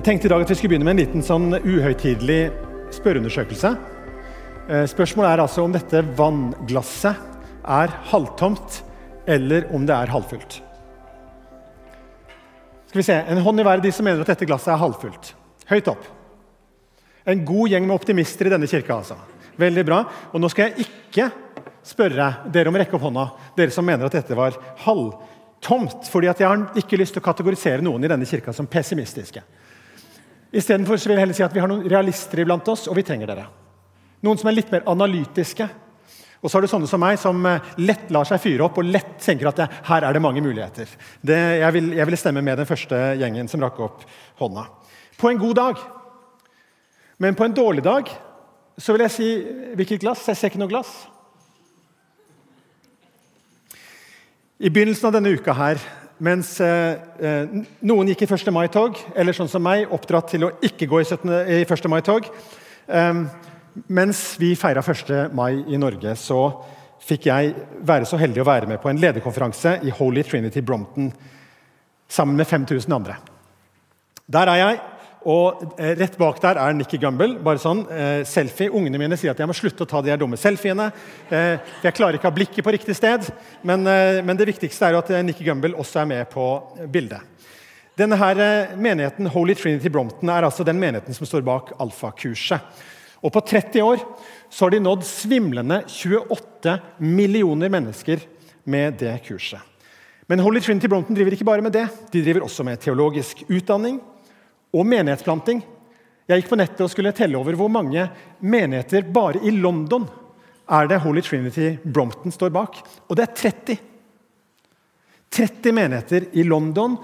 Jeg tenkte i dag at vi skulle begynne med en liten sånn uhøytidelig spørreundersøkelse. Eh, Spørsmålet er altså om dette vannglasset er halvtomt, eller om det er halvfullt. Skal vi se, En hånd i været de som mener at dette glasset er halvfullt. Høyt opp. En god gjeng med optimister i denne kirka. altså. Veldig bra. Og nå skal jeg ikke spørre dere om å rekke opp hånda, dere som mener at dette var halvtomt. fordi jeg har ikke lyst til å kategorisere noen i denne kirka som pessimistiske. Istedenfor vil jeg heller si at vi har noen realister iblant oss, og vi trenger dere. Noen som er litt mer analytiske. Og så har du sånne som meg, som eh, lett lar seg fyre opp og lett tenker at det, her er det mange muligheter. Det, jeg, vil, jeg vil stemme med den første gjengen som rakk opp hånda. På en god dag. Men på en dårlig dag så vil jeg si hvilket glass? Jeg ser ikke noe glass. I begynnelsen av denne uka her, mens eh, eh, noen gikk i 1. mai-tog, eller sånn som meg, oppdratt til å ikke gå i, 17, i 1. mai-tog eh, Mens vi feira 1. mai i Norge, så fikk jeg være så heldig å være med på en lederkonferanse i Holy Trinity Brompton sammen med 5000 andre. Der er jeg, og eh, rett bak der er Nikki Gumbel. bare sånn, eh, selfie. Ungene mine sier at jeg må slutte å ta de her dumme selfiene. Eh, jeg klarer ikke å ha blikket på riktig sted. Men, eh, men det viktigste er jo at eh, Nikki Gumbel også er med på bildet. Denne her eh, menigheten, Holy Trinity Brompton er altså den menigheten som står bak alfakurset. Og På 30 år så har de nådd svimlende 28 millioner mennesker med det kurset. Men Holy Trinity Brompton driver ikke bare med det. De driver også med teologisk utdanning og menighetsplanting. Jeg gikk på nettet og skulle telle over hvor mange menigheter bare i London er det Holy Trinity Brompton står bak. Og det er 30. 30 menigheter i London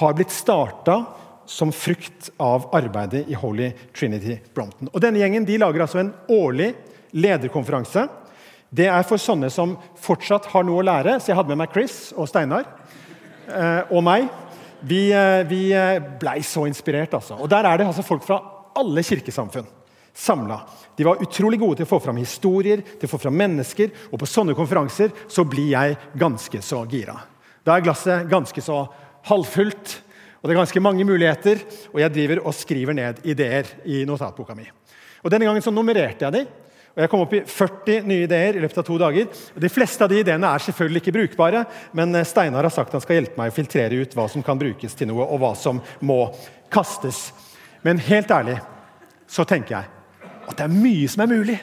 har blitt starta som frukt av arbeidet i Holy Trinity Brompton. Og Denne gjengen de lager altså en årlig lederkonferanse. Det er for sånne som fortsatt har noe å lære. Så jeg hadde med meg Chris og Steinar eh, og meg. Vi, eh, vi blei så inspirert, altså. Og Der er det altså folk fra alle kirkesamfunn samla. De var utrolig gode til å få fram historier, til å få fram mennesker. Og på sånne konferanser så blir jeg ganske så gira. Da er glasset ganske så halvfullt, og det er ganske mange muligheter. Og jeg driver og skriver ned ideer i notatboka mi. Og Denne gangen så nummererte jeg de, og jeg kom opp i 40 nye ideer i løpet av to dager. De fleste av de ideene er selvfølgelig ikke brukbare, men Steinar har sagt han skal hjelpe meg å filtrere ut hva som kan brukes til noe, og hva som må kastes. Men helt ærlig så tenker jeg at det er mye som er mulig.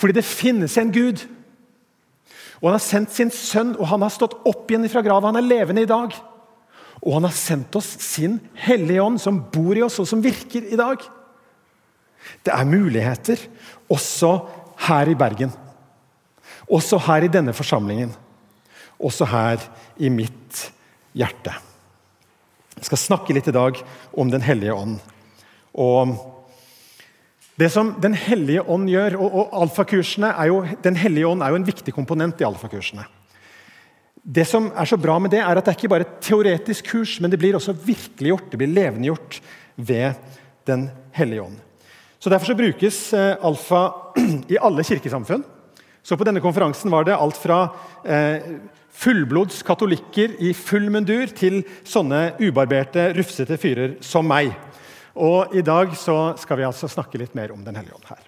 Fordi det finnes en Gud. Og Han har sendt sin sønn, og han har stått opp igjen fra grava. Han er levende i dag. Og han har sendt oss sin Hellige Ånd, som bor i oss, og som virker i dag. Det er muligheter også her i Bergen. Også her i denne forsamlingen. Også her i mitt hjerte. Jeg skal snakke litt i dag om Den hellige ånd. Og det som Den hellige ånd gjør, og, og alfakursene er jo, Den hellige ånd er jo en viktig komponent i alfakursene. Det som er så bra med det, er at det er ikke bare et teoretisk kurs, men det blir også virkeliggjort, det blir levendegjort ved Den hellige ånd. Så Derfor så brukes eh, alfa i alle kirkesamfunn. Så På denne konferansen var det alt fra eh, fullblods katolikker i full mundur til sånne ubarberte, rufsete fyrer som meg. Og I dag så skal vi altså snakke litt mer om Den hellige ånd her.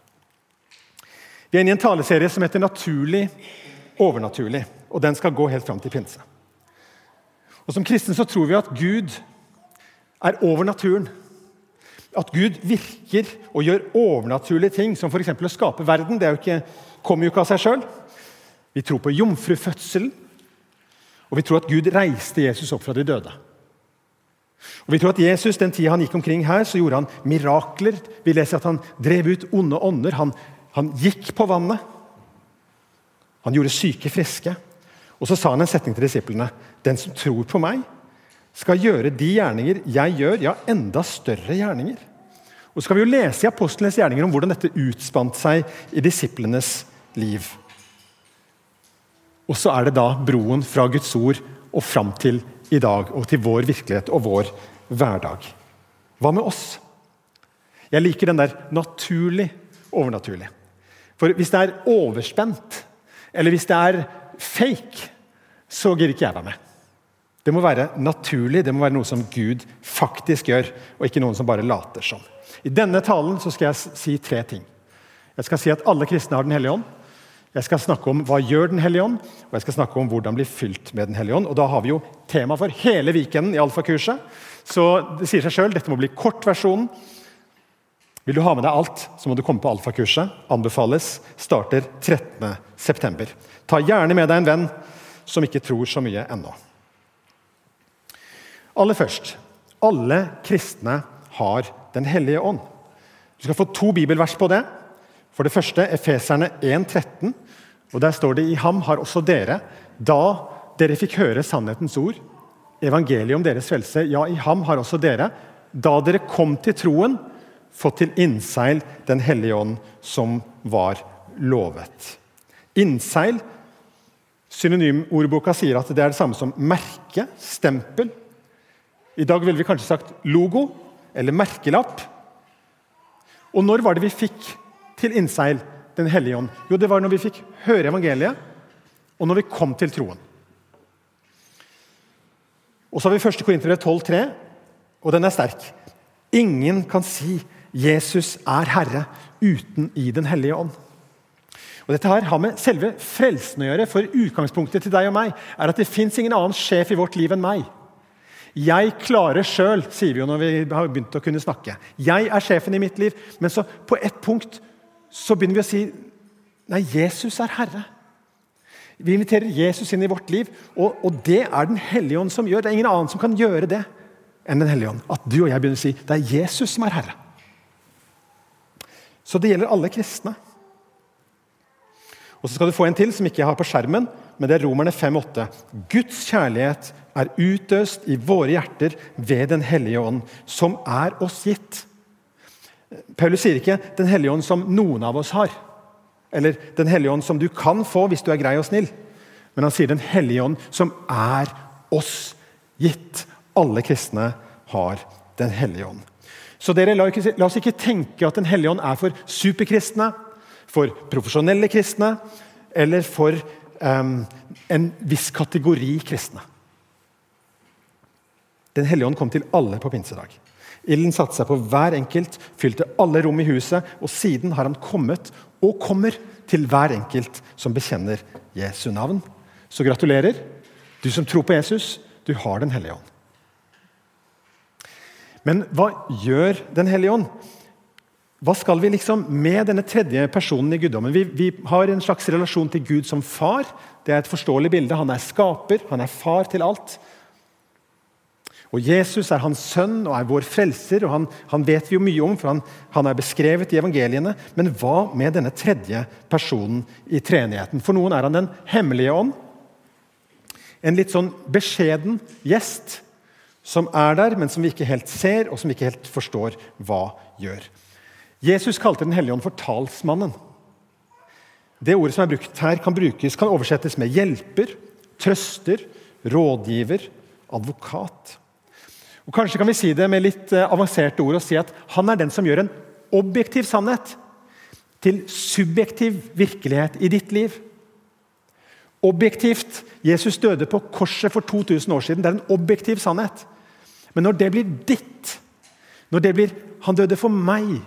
Vi er inne i en taleserie som heter 'Naturlig overnaturlig'. og Den skal gå helt fram til pinse. Og Som kristne så tror vi at Gud er over naturen. At Gud virker og gjør overnaturlige ting, som f.eks. å skape verden. Det jo ikke, kommer jo ikke av seg sjøl. Vi tror på jomfrufødselen. Og vi tror at Gud reiste Jesus opp fra de døde. Og vi tror at Jesus, Den tida han gikk omkring her, så gjorde han mirakler. Vi leser at han drev ut onde ånder. Han, han gikk på vannet. Han gjorde syke friske. Og så sa han en setning til disiplene. Den som tror på meg, skal gjøre de gjerninger jeg gjør, ja, enda større gjerninger. Og så skal vi jo lese i apostlenes gjerninger om hvordan dette utspant seg i disiplenes liv. Og så er det da broen fra Guds ord og fram til i dag, og til vår virkelighet og vår hverdag. Hva med oss? Jeg liker den der naturlig overnaturlig. For hvis det er overspent, eller hvis det er fake, så gidder ikke jeg være med. Det må være naturlig, det må være noe som Gud faktisk gjør, og ikke noen som bare later som. I denne talen skal jeg si tre ting. Jeg skal si at alle kristne har Den hellige ånd. Jeg skal snakke om hva gjør Den hellige ånd, og jeg skal snakke om hvordan bli fylt med Den hellige ånd. Og Da har vi jo tema for hele weekenden i alfakurset. Så det sier seg selv, dette må bli kortversjonen. Vil du ha med deg alt, så må du komme på alfakurset. Anbefales. Starter 13.9. Ta gjerne med deg en venn som ikke tror så mye ennå. Aller først alle kristne har Den hellige ånd. Du skal få to bibelvers på det. For det første Efeserne 1,13. og Der står det i ham har også dere, da dere fikk høre sannhetens ord, evangeliet om deres frelse, ja, i ham har også dere, da dere kom til troen, fått til innseil Den hellige ånd, som var lovet. Innseil Synonymordboka sier at det er det samme som merke, stempel. I dag ville vi kanskje sagt logo eller merkelapp. Og når var det vi fikk til innseil Den hellige ånd? Jo, det var når vi fikk høre evangeliet, og når vi kom til troen. Og så har vi 1. Korintere 12,3, og den er sterk. Ingen kan si 'Jesus er Herre' uten i Den hellige ånd. Og Dette her har med selve frelsen å gjøre, for utgangspunktet til deg og meg er at det fins ingen annen sjef i vårt liv enn meg. Jeg klarer sjøl, sier vi jo når vi har begynt å kunne snakke. Jeg er sjefen i mitt liv. Men så på ett punkt så begynner vi å si nei, Jesus er Herre. Vi inviterer Jesus inn i vårt liv, og, og det er Den hellige ånd som gjør. Det er ingen annen som kan gjøre det enn Den hellige ånd. At du og jeg begynner å si det er Jesus som er Herre. Så det gjelder alle kristne. Og så skal du få en til som ikke jeg har på skjermen, men det er Romerne 5,8. Guds kjærlighet er utøst i våre hjerter ved Den hellige ånd, som er oss gitt. Paulus sier ikke 'Den hellige ånd' som noen av oss har. Eller 'Den hellige ånd' som du kan få hvis du er grei og snill. Men han sier 'Den hellige ånd' som er oss gitt. Alle kristne har Den hellige ånd. Så dere, la, oss ikke tenke at Den hellige ånd er for superkristne, for profesjonelle kristne eller for um, en viss kategori kristne. Den hellige ånd kom til alle på pinsedag. Ilden satte seg på hver enkelt, fylte alle rom i huset, og siden har han kommet og kommer til hver enkelt som bekjenner Jesu navn. Så gratulerer. Du som tror på Jesus, du har Den hellige ånd. Men hva gjør Den hellige ånd? Hva skal vi liksom med denne tredje personen i guddommen? Vi, vi, har en slags relasjon til Gud som far. Det er et forståelig bilde. Han er skaper, han er far til alt. Og Jesus er hans sønn og er vår frelser, og han, han vet vi jo mye om, for han, han, er beskrevet i evangeliene. Men hva med denne tredje personen i treenigheten? For noen er han den hemmelige ånd. En litt sånn beskjeden gjest som er der, men som vi ikke helt ser, og som vi ikke helt forstår hva gjør. Jesus kalte Den hellige ånd for talsmannen. Det ordet som er brukt her, kan, brukes, kan oversettes med hjelper, trøster, rådgiver, advokat. Og Kanskje kan vi si det med litt eh, avanserte ord og si at han er den som gjør en objektiv sannhet til subjektiv virkelighet i ditt liv. Objektivt. Jesus døde på korset for 2000 år siden. Det er en objektiv sannhet. Men når det blir ditt, når det blir 'Han døde for meg',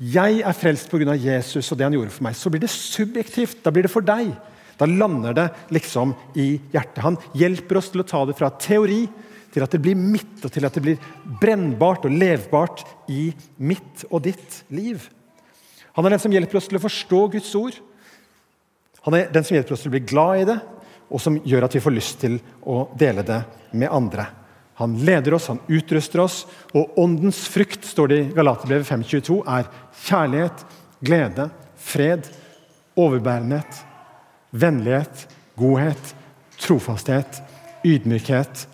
'Jeg er frelst pga. Jesus og det han gjorde for meg', så blir det subjektivt. Da blir det for deg. Da lander det liksom i hjertet. Han hjelper oss til å ta det fra teori til at det blir mitt, og til at det blir brennbart og levbart i mitt og ditt liv. Han er den som hjelper oss til å forstå Guds ord. Han er den som hjelper oss til å bli glad i det, og som gjør at vi får lyst til å dele det med andre. Han leder oss, han utruster oss, og åndens frukt står det i Galaterbrevet 5.22, er kjærlighet, glede, fred, overbærenhet, vennlighet, godhet, trofasthet, ydmykhet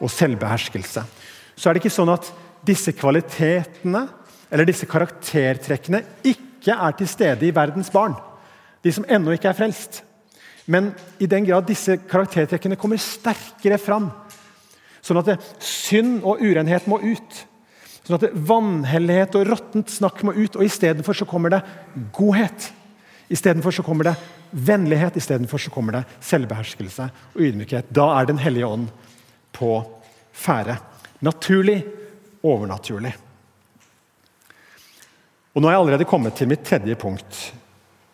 og selvbeherskelse. Så er det ikke sånn at disse kvalitetene eller disse karaktertrekkene ikke er til stede i verdens barn. De som ennå ikke er frelst. Men i den grad disse karaktertrekkene kommer sterkere fram, sånn at synd og urenhet må ut, sånn at vanhellighet og råttent snakk må ut, og istedenfor så kommer det godhet. Istedenfor så kommer det vennlighet, istedenfor så kommer det selvbeherskelse og ydmykhet. Da er Den hellige ånd på ferde. Naturlig, overnaturlig. Og Nå har jeg allerede kommet til mitt tredje punkt.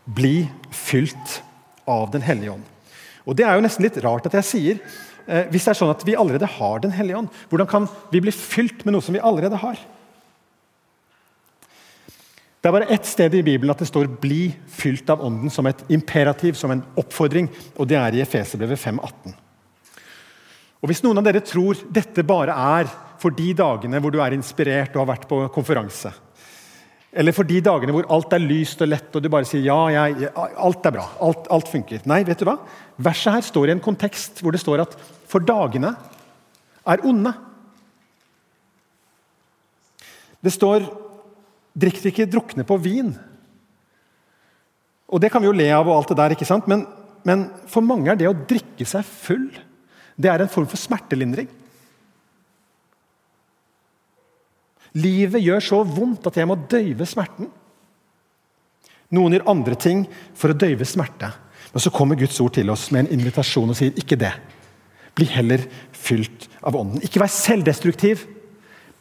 Bli fylt av Den hellige ånd. Og Det er jo nesten litt rart at jeg sier eh, hvis det er sånn at vi allerede har Den hellige ånd. Hvordan kan vi bli fylt med noe som vi allerede har? Det er bare ett sted i Bibelen at det står 'bli fylt av ånden' som et imperativ, som en oppfordring, og det er i Efeserbrevet 5,18. Og Hvis noen av dere tror dette bare er for de dagene hvor du er inspirert og har vært på konferanse, eller for de dagene hvor alt er lyst og lett og du bare sier ja, jeg, alt er bra, alt, alt funker Nei, vet du hva? Verset her står i en kontekst hvor det står at for dagene er onde. Det står Drikk ikke drukne på vin. Og Det kan vi jo le av, og alt det der, ikke sant? Men, men for mange er det å drikke seg full det er en form for smertelindring. Livet gjør så vondt at jeg må døyve smerten. Noen gjør andre ting for å døyve smerte. Men så kommer Guds ord til oss med en invitasjon og sier ikke det. Bli heller fylt av Ånden. Ikke vær selvdestruktiv.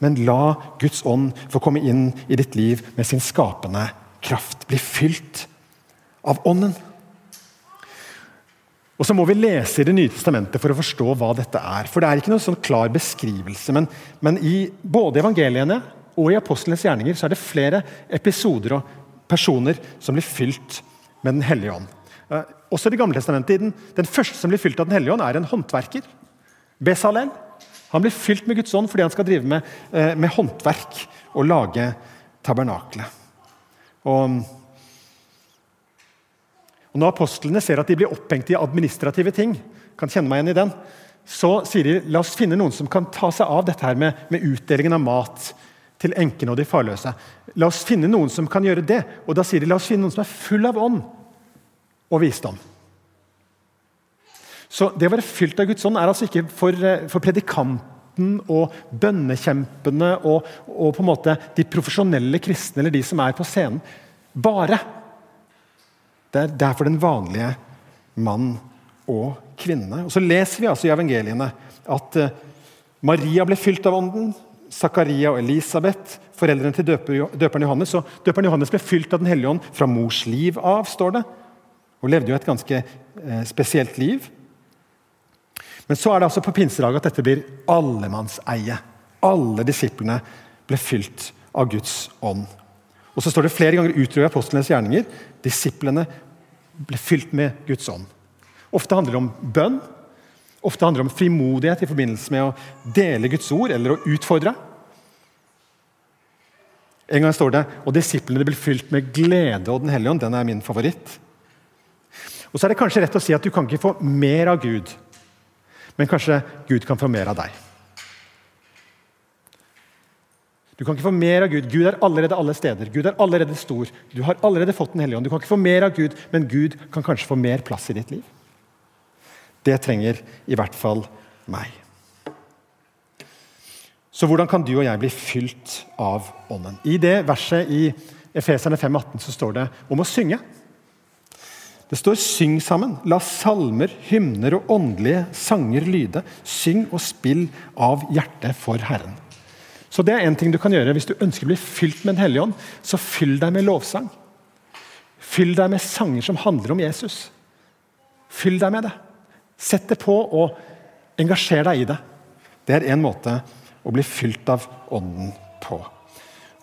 Men la Guds ånd få komme inn i ditt liv med sin skapende kraft. Bli fylt av Ånden. Og så må vi lese i Det nye testamentet for å forstå hva dette er. For Det er ikke noen sånn klar beskrivelse, men, men i både evangeliene og i apostlenes gjerninger så er det flere episoder og personer som blir fylt med Den hellige ånd. Eh, også i Det gamle testamentet, den, den første som blir fylt av Den hellige ånd, er en håndverker. Besalel. Han blir fylt med Guds ånd fordi han skal drive med, eh, med håndverk og lage tabernaklet. Og, og Når apostlene ser at de blir opphengt i administrative ting, kan kjenne meg igjen i den, så sier de la oss finne noen som kan ta seg av dette her med, med utdelingen av mat til enkene og de farløse. La oss finne noen som kan gjøre det. Og da sier de la oss finne noen som er full av ånd og visdom. Så Det å være fylt av Guds ånd er altså ikke for, eh, for predikanten og bønnekjempene og, og, på en måte de profesjonelle kristne eller de som er på scenen. Bare. Det er, det er den vanlige mann og kvinne. Og Så leser vi altså i evangeliene at uh, Maria ble fylt av ånden. Zakaria og Elisabeth, foreldrene til døperen Johannes. Og døperen Johannes ble fylt av Den hellige ånd fra mors liv av, står det. Og levde jo et ganske uh, spesielt liv. Men så er det altså på pinsedagen at dette blir allemannseie. Alle disiplene ble fylt av Guds ånd. Og så står det flere ganger utover apostlenes gjerninger disiplene ble fylt med Guds ånd. Ofte handler det om bønn, ofte handler det om frimodighet i forbindelse med å dele Guds ord eller å utfordre. En gang står det og disiplene ble fylt med glede og Den hellige ånd. Den er min favoritt. Og så er det kanskje rett å si at du kan ikke få mer av Gud men kanskje Gud kan få mer av deg. Du kan ikke få mer av Gud. Gud er allerede alle steder. Gud er allerede stor. Du har allerede fått Den hellige ånd. Du kan ikke få mer av Gud, men Gud kan kanskje få mer plass i ditt liv. Det trenger i hvert fall meg. Så hvordan kan du og jeg bli fylt av Ånden? I det verset i Efeserne 5,18 så står det om å synge. Det står 'syng sammen'. La salmer, hymner og åndelige sanger lyde. Syng og spill av hjertet for Herren. Så Det er en ting du kan gjøre hvis du ønsker å bli fylt med Den hellige ånd. Så fyll deg med lovsang. Fyll deg med sanger som handler om Jesus. Fyll deg med det. Sett det på og engasjer deg i det. Det er en måte å bli fylt av Ånden på.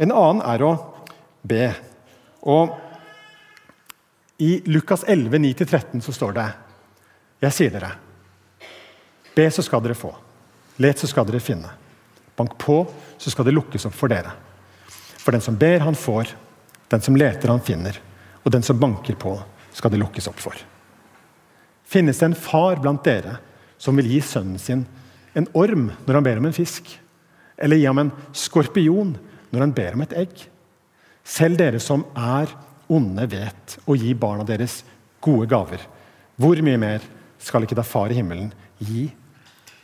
En annen er å be. Og i Lukas 11, 9-13 så står det Jeg sier dere, be, så skal dere få. Let, så skal dere finne. Bank på, så skal det lukkes opp for dere. For den som ber, han får. Den som leter, han finner. Og den som banker på, skal det lukkes opp for. Finnes det en far blant dere som vil gi sønnen sin en orm når han ber om en fisk? Eller gi ham en skorpion når han ber om et egg? Selv dere som er onde vet å gi barna deres gode gaver, hvor mye mer skal ikke da Far i himmelen gi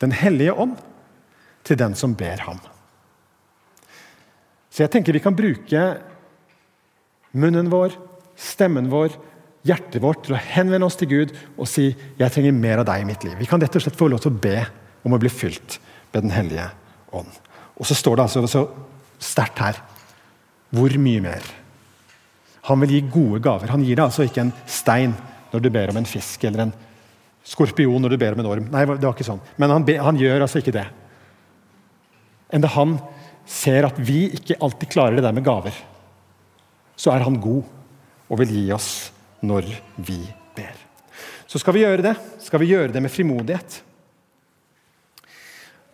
Den hellige ånd til den som ber ham? Så jeg tenker vi kan bruke munnen vår, stemmen vår, hjertet vårt til å henvende oss til Gud og si 'Jeg trenger mer av deg i mitt liv'. Vi kan rett og slett få lov til å be om å bli fylt med Den hellige ånd. Og så står det altså så sterkt her hvor mye mer? Han vil gi gode gaver. Han gir deg altså ikke en stein når du ber om en fisk, eller en skorpion når du ber om en orm. Nei, det var ikke sånn. Men han, be, han gjør altså ikke det. Enda han ser at vi ikke alltid klarer det der med gaver, så er han god og vil gi oss når vi ber. Så skal vi gjøre det. Skal vi gjøre det med frimodighet?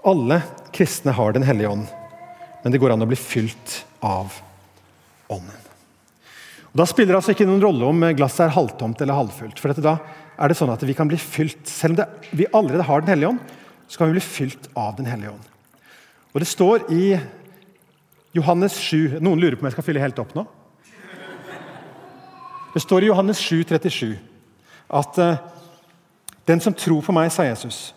Alle kristne har Den hellige ånd, men det går an å bli fylt av Ånden. Og Da spiller det altså ikke noen rolle om glasset er halvtomt eller halvfullt. for da er det sånn at vi kan bli fylt, Selv om det, vi allerede har Den hellige ånd, så kan vi bli fylt av Den hellige ånd. Og Det står i Johannes 7 Noen lurer på om jeg skal fylle helt opp nå? Det står i Johannes 7, 37 at uh, den som tror på meg, sa Jesus,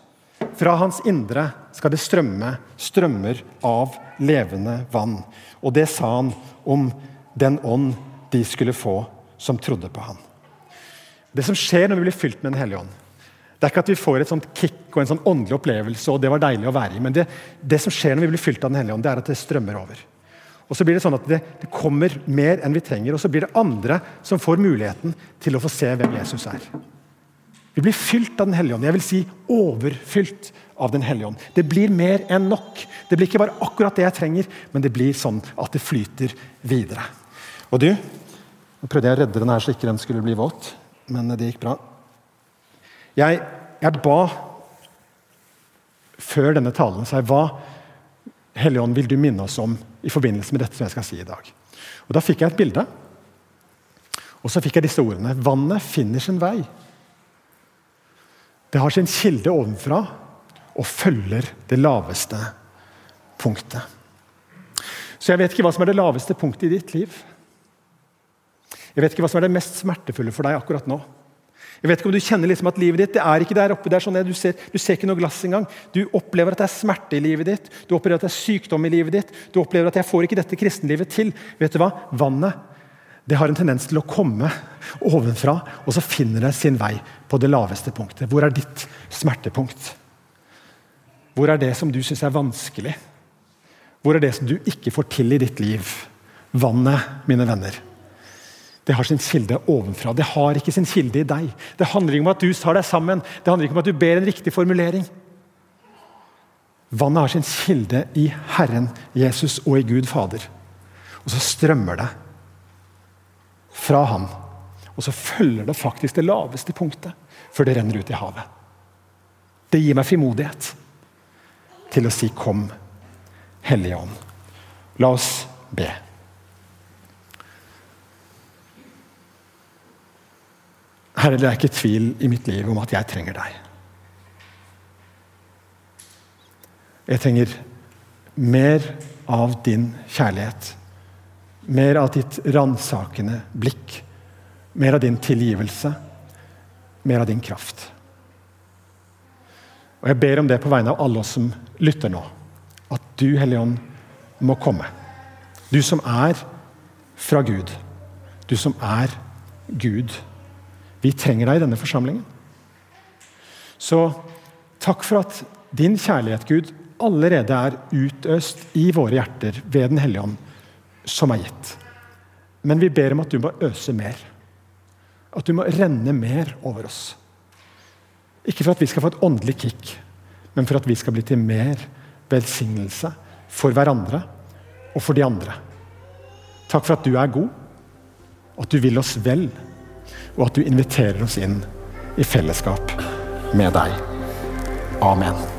fra hans indre skal det strømme strømmer av levende vann. Og det sa han om den ånd de skulle få som trodde på han. Det som skjer når vi blir fylt med Den hellige ånd, det er ikke at vi får et sånt kick og en sånn åndelig opplevelse, og det var deilig å være i, men det, det som skjer når vi blir fylt av Den hellige ånd, det er at det strømmer over. Og så blir Det sånn at det, det, kommer mer enn vi trenger, og så blir det andre som får muligheten til å få se hvem Jesus er. Vi blir fylt av Den hellige ånd. Jeg vil si overfylt av Den hellige ånd. Det blir mer enn nok. Det blir ikke bare akkurat det jeg trenger, men det blir sånn at det flyter videre. Og du, Nå prøvde jeg å redde den her så ikke den skulle bli våt, men det gikk bra. Jeg, jeg ba før denne talen sa jeg, hva Helligånd vil du minne oss om i forbindelse med dette som jeg skal si i dag. Og Da fikk jeg et bilde. Og så fikk jeg disse ordene. Vannet finner sin vei. Det har sin kilde ovenfra og følger det laveste punktet. Så jeg vet ikke hva som er det laveste punktet i ditt liv. Jeg vet ikke hva som er det mest smertefulle for deg akkurat nå. Jeg vet ikke om du kjenner liksom at livet ditt det er ikke der oppe. det er sånn, du ser, du ser ikke noe glass engang. Du opplever at det er smerte i livet ditt, du opplever at det er sykdom i livet ditt. Du opplever at 'jeg får ikke dette kristenlivet til'. Vet du hva? Vannet det har en tendens til å komme ovenfra, og så finner det sin vei på det laveste punktet. Hvor er ditt smertepunkt? Hvor er det som du syns er vanskelig? Hvor er det som du ikke får til i ditt liv? Vannet, mine venner. Det har sin kilde ovenfra. Det har ikke sin kilde i deg. Det handler ikke om at du tar deg sammen, det handler ikke om at du ber en riktig formulering. Vannet har sin kilde i Herren Jesus og i Gud Fader. Og så strømmer det fra Han. Og så følger det faktisk det laveste punktet før det renner ut i havet. Det gir meg frimodighet til å si 'Kom, Hellige Ånd'. La oss be. Herre, det er ikke tvil i mitt liv om at jeg trenger deg. Jeg trenger mer av din kjærlighet. Mer av ditt ransakende blikk. Mer av din tilgivelse. Mer av din kraft. Og Jeg ber om det på vegne av alle oss som lytter nå. At du, Hellige Ånd, må komme. Du som er fra Gud. Du som er Gud. Vi trenger deg i denne forsamlingen. Så takk for at din kjærlighet, Gud, allerede er utøst i våre hjerter ved Den hellige ånd, som er gitt. Men vi ber om at du må øse mer. At du må renne mer over oss. Ikke for at vi skal få et åndelig kick, men for at vi skal bli til mer velsignelse for hverandre og for de andre. Takk for at du er god, og at du vil oss vel og at du inviterer oss inn i fellesskap med deg. Amen.